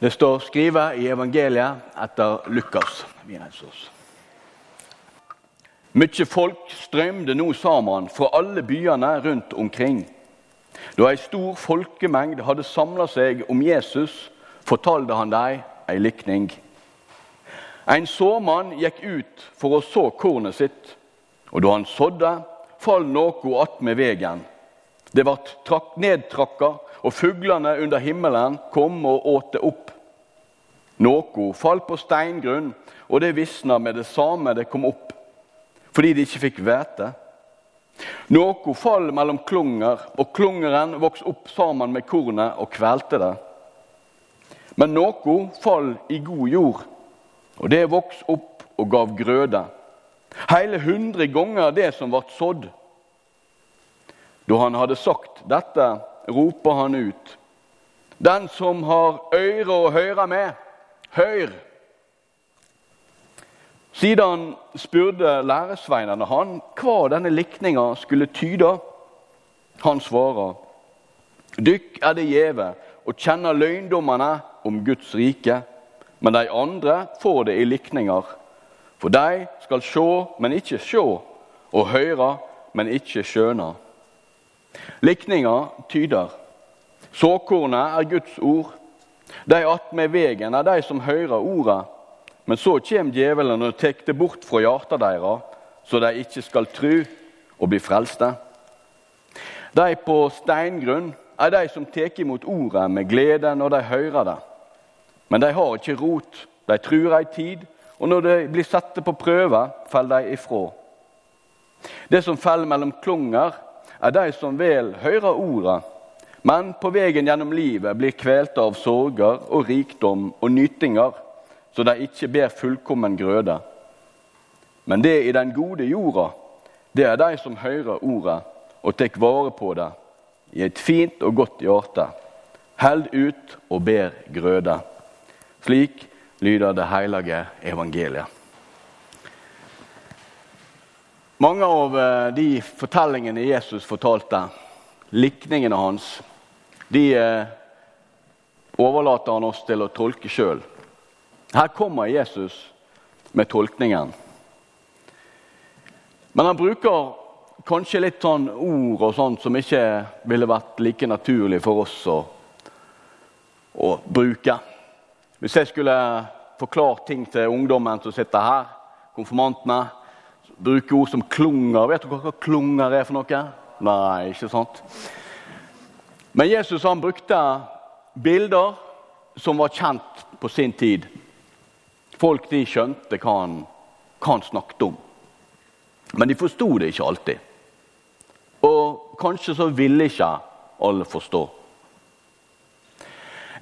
Det står skrevet i evangeliet etter Lukas. Mye folk strømde nå sammen fra alle byene rundt omkring. Da ei stor folkemengd hadde samla seg om Jesus, fortalte han dem ei likning. En såmann gikk ut for å så kornet sitt, og da han sådde, fall noe attmed vegen. Det ble nedtrakka, og fuglene under himmelen kom og åt det opp. Noe falt på steingrunn, og det visna med det samme det kom opp, fordi de ikke fikk hvete. Noe fall mellom klunger, og klungeren vokste opp sammen med kornet og kvelte det. Men noe fall i god jord, og det vokste opp og gav grøde. Hele hundre ganger det som ble sådd. Da han hadde sagt dette, roper han ut. Den som har øyre å høre med, høyr! Siden spurte læresveinene han hva denne likninga skulle tyde. Han svarer, Dykk er det gjeve og kjenner løgndommene om Guds rike, men de andre får det i likninger. For de skal sjå, men ikke sjå, og høre, men ikke skjønne. Likninga tyder. Såkornet er Guds ord. De attmed vegen er de som hører ordet. Men så kommer djevelen og tar det bort fra hjertet deres, så de ikke skal tru og bli frelste. De på steingrunn er de som tar imot ordet med glede når de hører det. Men de har ikke rot. De truer ei tid, og når de blir satte på prøve, faller de ifra. Det som faller mellom klunger, er de som vel hører ordet, men på veien gjennom livet blir kvelte av sorger og rikdom og nytinger, så de ikke ber fullkommen grøde. Men det i den gode jorda, det er de som hører ordet og tar vare på det i et fint og godt hjerte, held ut og ber grøde. Slik lyder det hellige evangeliet. Mange av eh, de fortellingene Jesus fortalte, likningene hans, de eh, overlater han oss til å tolke sjøl. Her kommer Jesus med tolkningen. Men han bruker kanskje litt sånn ord og sånt som ikke ville vært like naturlig for oss å, å bruke. Hvis jeg skulle forklart ting til ungdommen som sitter her, konfirmantene, bruke ord som klunger Vet dere hva klunger er for noe? Nei, ikke sant? Men Jesus han brukte bilder som var kjent på sin tid. Folk de skjønte hva han, hva han snakket om. Men de forsto det ikke alltid. Og kanskje så ville ikke alle forstå.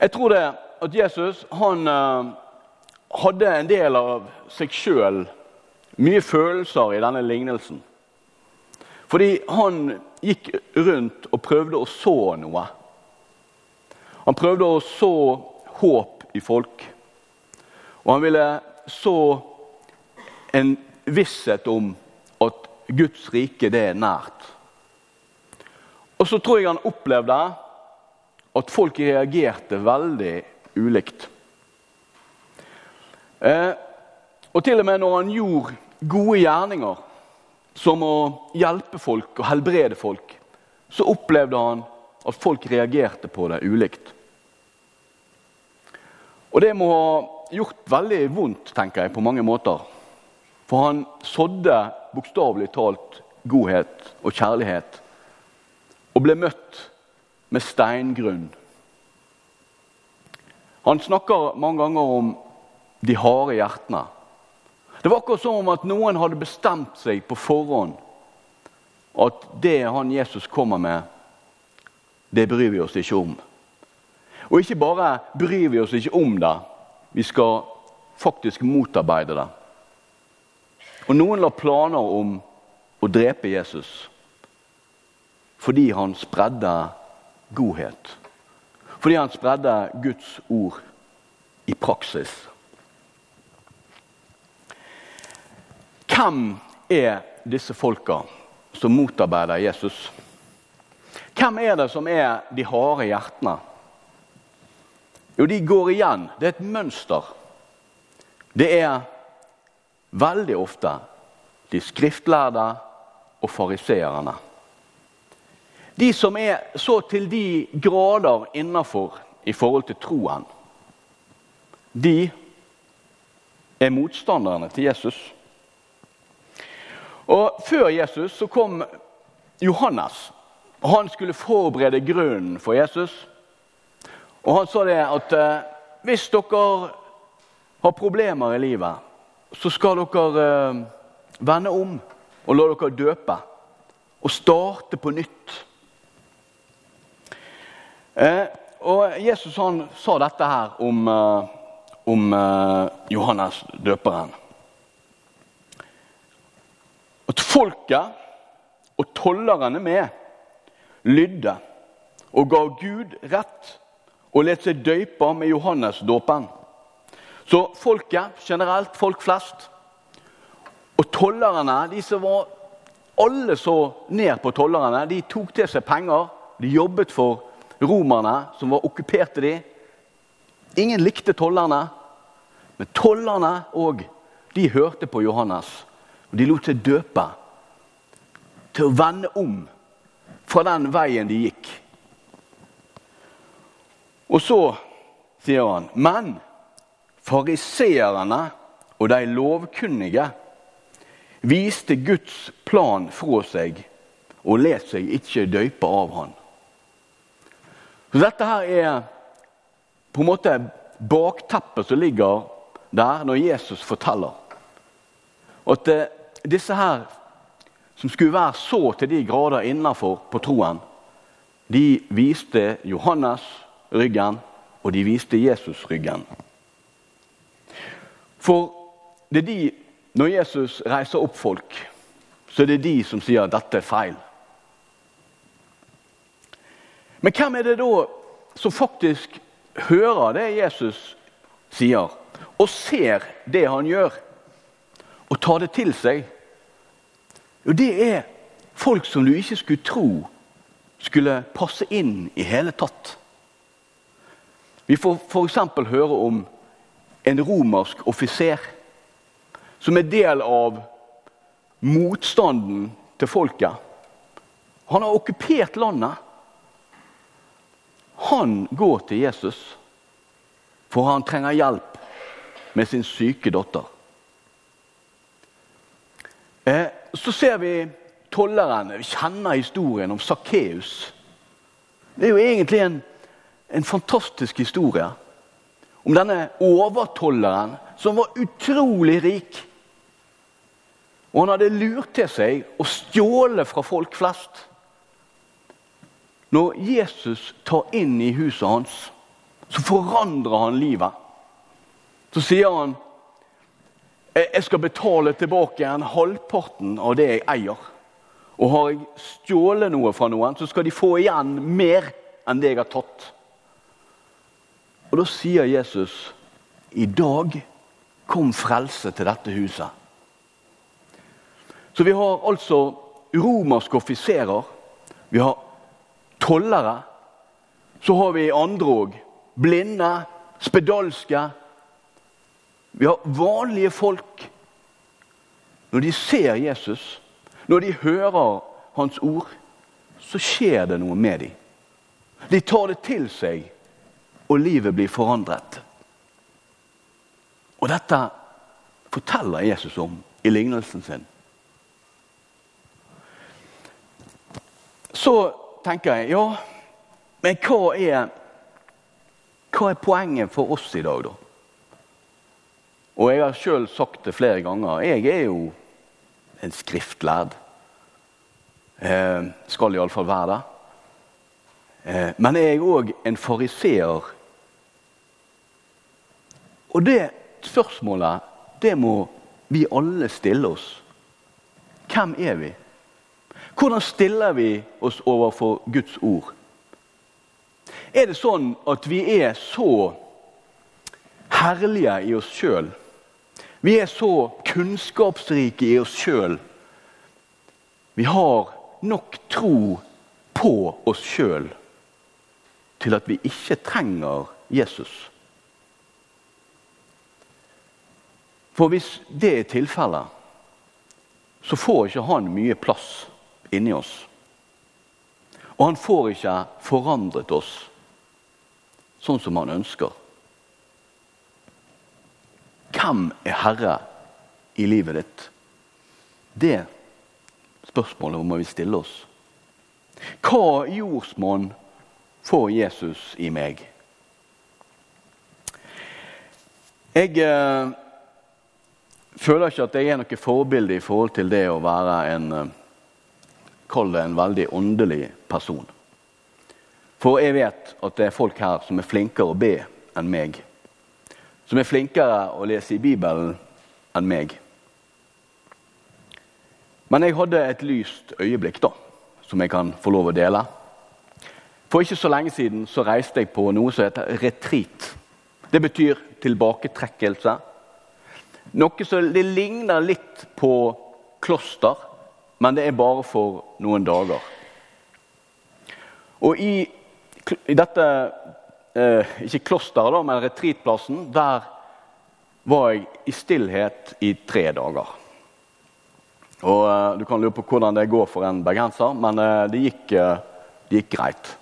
Jeg tror det at Jesus han uh, hadde en del av seg sjøl, mye følelser, i denne lignelsen. Fordi han gikk rundt og prøvde å så noe. Han prøvde å så håp i folk. Og han ville så en visshet om at Guds rike det er nært. Og så tror jeg han opplevde at folk reagerte veldig ulikt. Eh, og til og med når han gjorde gode gjerninger, som å hjelpe folk og helbrede folk, så opplevde han at folk reagerte på det ulikt. Og det må ha gjort veldig vondt, tenker jeg, på mange måter. For han sådde bokstavelig talt godhet og kjærlighet og ble møtt med steingrunn. Han snakker mange ganger om de harde hjertene. Det var akkurat som om at noen hadde bestemt seg på forhånd at det han Jesus kommer med, det bryr vi oss ikke om. Og ikke bare bryr vi oss ikke om det, vi skal faktisk motarbeide det. Og noen la planer om å drepe Jesus fordi han spredde godhet. Fordi han spredde Guds ord i praksis. Hvem er disse folka som motarbeider Jesus? Hvem er det som er de harde hjertene? Jo, de går igjen. Det er et mønster. Det er veldig ofte de skriftlærde og fariseerne. De som er så til de grader innafor i forhold til troen, de er motstanderne til Jesus. Og Før Jesus så kom Johannes. og Han skulle forberede grunnen for Jesus. Og Han sa det at eh, hvis dere har problemer i livet, så skal dere eh, vende om og la dere døpe. Og starte på nytt. Eh, og Jesus han sa dette her om, om Johannes døperen. At folket og tollerne med lydde og ga Gud rett og lot seg døype med Johannes-dåpen. Så folket generelt, folk flest, og tollerne, de som var alle så ned på tollerne, de tok til seg penger. De jobbet for romerne, som var okkuperte de. Ingen likte tollerne, men tollerne òg, de hørte på Johannes. Og de lot seg døpe til å vende om fra den veien de gikk. Og så sier han, men fariseerne og de lovkunnige viste Guds plan fra seg og let seg ikke døype av han. Så Dette her er på en måte bakteppet som ligger der når Jesus forteller. At eh, disse her som skulle være så til de grader innafor på troen, de viste Johannes ryggen, og de viste Jesus ryggen. For det er de når Jesus reiser opp folk, så er det de som sier at dette er feil. Men hvem er det da som faktisk hører det Jesus sier, og ser det han gjør, og tar det til seg? Jo, det er folk som du ikke skulle tro skulle passe inn i hele tatt. Vi får f.eks. høre om en romersk offiser som er del av motstanden til folket. Han har okkupert landet. Han går til Jesus, for han trenger hjelp med sin syke datter. Eh, så ser vi tolleren. Vi kjenner historien om Sakkeus. Det er jo egentlig en, en fantastisk historie om denne overtolleren som var utrolig rik. Og han hadde lurt til seg å stjåle fra folk flest. Når Jesus tar inn i huset hans, så forandrer han livet. Så sier han jeg skal betale tilbake en halvparten av det jeg eier. Og har jeg stjålet noe fra noen, så skal de få igjen mer enn det jeg har tatt. Og Da sier Jesus i dag kom frelse til dette huset. Så vi har altså romerske offiserer. Vi har tollere. Så har vi andre òg. Blinde, spedalske. Vi har vanlige folk. Når de ser Jesus, når de hører hans ord, så skjer det noe med dem. De tar det til seg, og livet blir forandret. Og dette forteller Jesus om i lignelsen sin. Så tenker jeg ja, men hva er, hva er poenget for oss i dag, da? Og jeg har sjøl sagt det flere ganger. Jeg er jo en skriftlærd. Eh, skal iallfall være det. Eh, men jeg er òg en fariseer. Og det spørsmålet, det må vi alle stille oss. Hvem er vi? Hvordan stiller vi oss overfor Guds ord? Er det sånn at vi er så herlige i oss sjøl? Vi er så kunnskapsrike i oss sjøl. Vi har nok tro på oss sjøl til at vi ikke trenger Jesus. For hvis det er tilfellet, så får ikke han mye plass inni oss. Og han får ikke forandret oss sånn som han ønsker. Hvem er herre i livet ditt? Det spørsmålet må vi stille oss. Hva jordsmonn får Jesus i meg? Jeg eh, føler ikke at jeg er noe forbilde i forhold til det å være en eh, Kall det en veldig åndelig person. For jeg vet at det er folk her som er flinkere å be enn meg. Som er flinkere å lese i Bibelen enn meg. Men jeg hadde et lyst øyeblikk da, som jeg kan få lov å dele. For ikke så lenge siden så reiste jeg på noe som heter retreat. Det betyr tilbaketrekkelse. Noe som det ligner litt på kloster, men det er bare for noen dager. Og i, i dette eh, Ikke klosteret, men retreatplassen. Der var jeg i stillhet i tre dager. Og eh, Du kan lure på hvordan det går for en bergenser, men eh, det, gikk, eh, det, gikk, greit.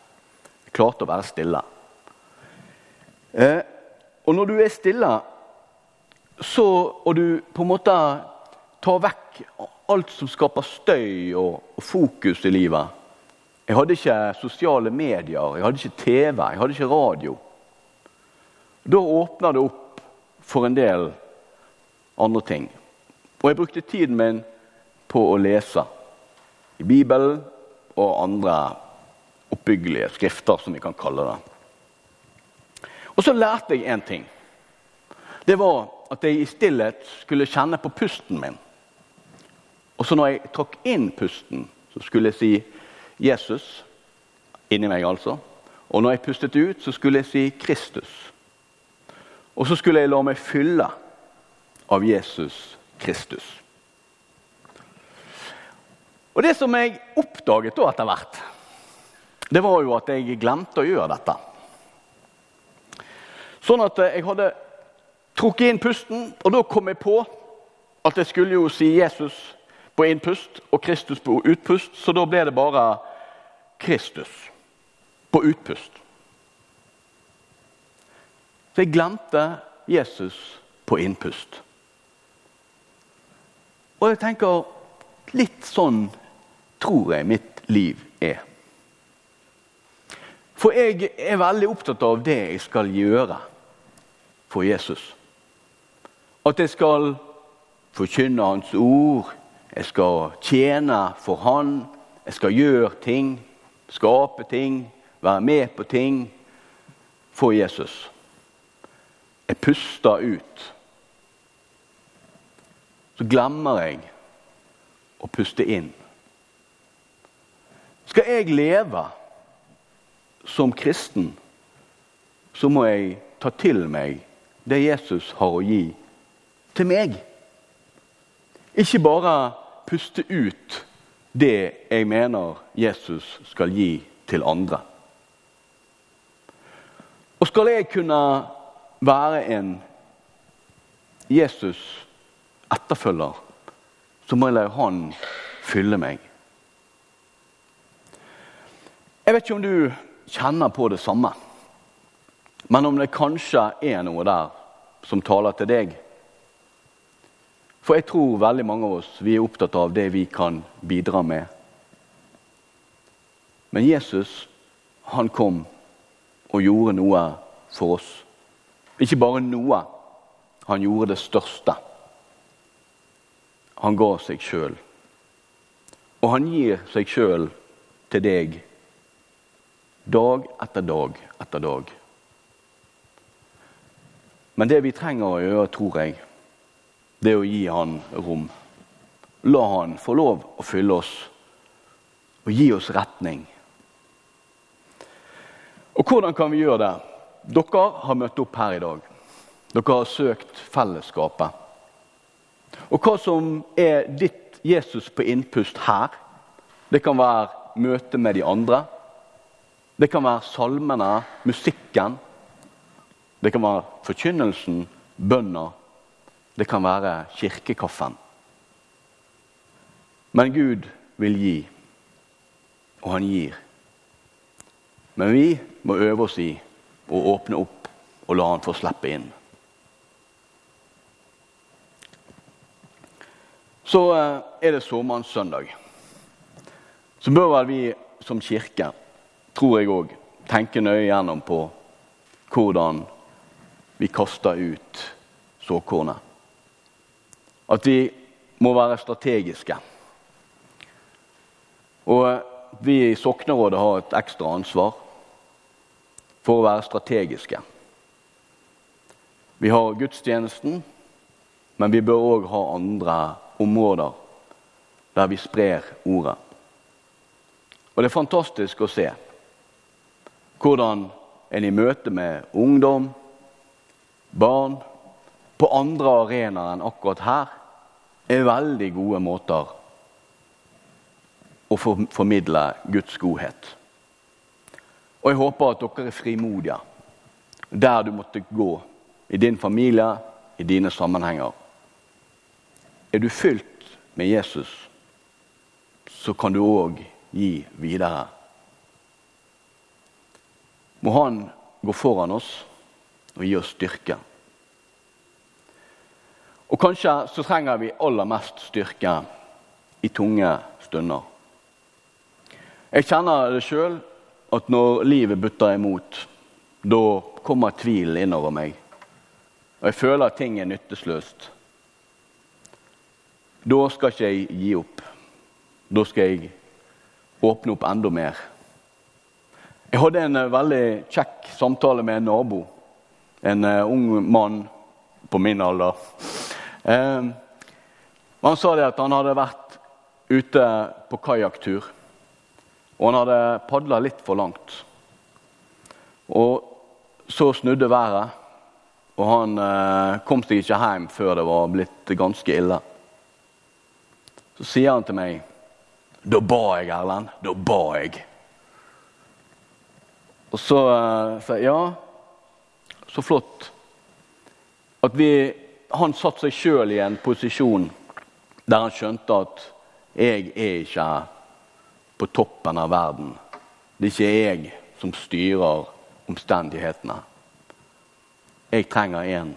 Jeg klarte å være stille. Eh, og når du er stille, så, og du på en måte tar vekk alt som skaper støy og, og, fokus i livet. Jeg hadde ikke sosiale medier, jeg hadde ikke TV, jeg hadde ikke radio. Da åpna det opp for en del andre ting. Og jeg brukte tiden min på å lese i Bibelen og andre oppbyggelige skrifter, som vi kan kalle det. Og så lærte jeg én ting. Det var at jeg i stillhet skulle kjenne på pusten min. Og så når jeg trakk inn pusten, så skulle jeg si 'Jesus' inni meg. altså. Og når jeg pustet ut, så skulle jeg si 'Kristus'. Og så skulle jeg la meg fylle av Jesus Kristus. Og Det som jeg oppdaget da etter hvert, det var jo at jeg glemte å gjøre dette. Sånn at jeg hadde trukket inn pusten, og da kom jeg på at jeg skulle jo si Jesus på innpust og Kristus på utpust, så da ble det bare Kristus på utpust. Så jeg glemte Jesus på innpust. Og jeg tenker litt sånn tror jeg mitt liv er. For jeg er veldig opptatt av det jeg skal gjøre for Jesus. At jeg skal forkynne Hans ord, jeg skal tjene for Han. Jeg skal gjøre ting, skape ting, være med på ting for Jesus. Jeg puster ut. Så glemmer jeg å puste inn. Skal jeg leve som kristen, så må jeg ta til meg det Jesus har å gi til meg. Ikke bare puste ut det jeg mener Jesus skal gi til andre. Og skal jeg kunne være en Jesus etterfølger, så må jeg la Han fylle meg. Jeg vet ikke om du kjenner på det samme, men om det kanskje er noe der som taler til deg. For jeg tror veldig mange av oss vi er opptatt av det vi kan bidra med. Men Jesus, han kom og gjorde noe for oss. Ikke bare noe, han gjorde det største. Han ga seg sjøl. Og han gir seg sjøl til deg dag etter dag etter dag. Men det vi trenger å gjøre, tror jeg, det å gi han rom. La han få lov å fylle oss og gi oss retning. Og hvordan kan vi gjøre det? Dere har møtt opp her i dag. Dere har søkt fellesskapet. Og hva som er ditt Jesus på innpust her, det kan være møte med de andre. Det kan være salmene, musikken. Det kan være forkynnelsen, bønner. Det kan være kirkekaffen. Men Gud vil gi, og han gir. Men vi må øve oss i å åpne opp og la han få slippe inn. Så eh, er det såmannssøndag. Så bør vel vi som kirke, tror jeg òg, tenke nøye gjennom på hvordan vi kaster ut såkornet. At vi må være strategiske. Og vi i Soknerådet har et ekstra ansvar for å være strategiske. Vi har gudstjenesten, men vi bør òg ha andre områder der vi sprer ordet. Og det er fantastisk å se hvordan en i møte med ungdom, barn, på andre arenaer enn akkurat her, er veldig gode måter å formidle Guds godhet. Og jeg håper at dere er frimodige der du måtte gå, i din familie, i dine sammenhenger. Er du fylt med Jesus, så kan du òg gi videre. Må Han gå foran oss og gi oss styrke. Og kanskje så trenger vi aller mest styrke i tunge stunder. Jeg kjenner det sjøl at når livet butter imot, da kommer tvilen innover meg. Og jeg føler at ting er nytteløst. Da skal ikke jeg gi opp. Da skal jeg åpne opp enda mer. Jeg hadde en eh, veldig kjekk samtale med en nabo. En uh, ung mann på min alder. Uh, han sa det at han hadde vært ute på kajakktur. Og han hadde padla litt for langt. Og så snudde været, og han uh, kom seg ikke hjem før det var blitt ganske ille. Så sier han til meg da ba jeg, Erlend. Da ba jeg. Og så uh, sa jeg ja, så flott. At vi, han satte seg sjøl i en posisjon der han skjønte at jeg er ikke på toppen av verden. Det er ikke jeg som styrer omstendighetene. Jeg trenger en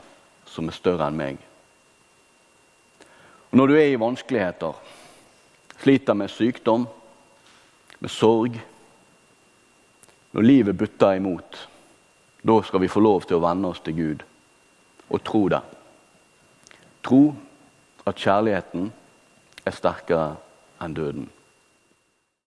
som er større enn meg. Og når du er i vanskeligheter sliter med sykdom, med sorg Når livet butter imot, da skal vi få lov til å venne oss til Gud og tro det. Tro at kjærligheten er sterkere enn døden.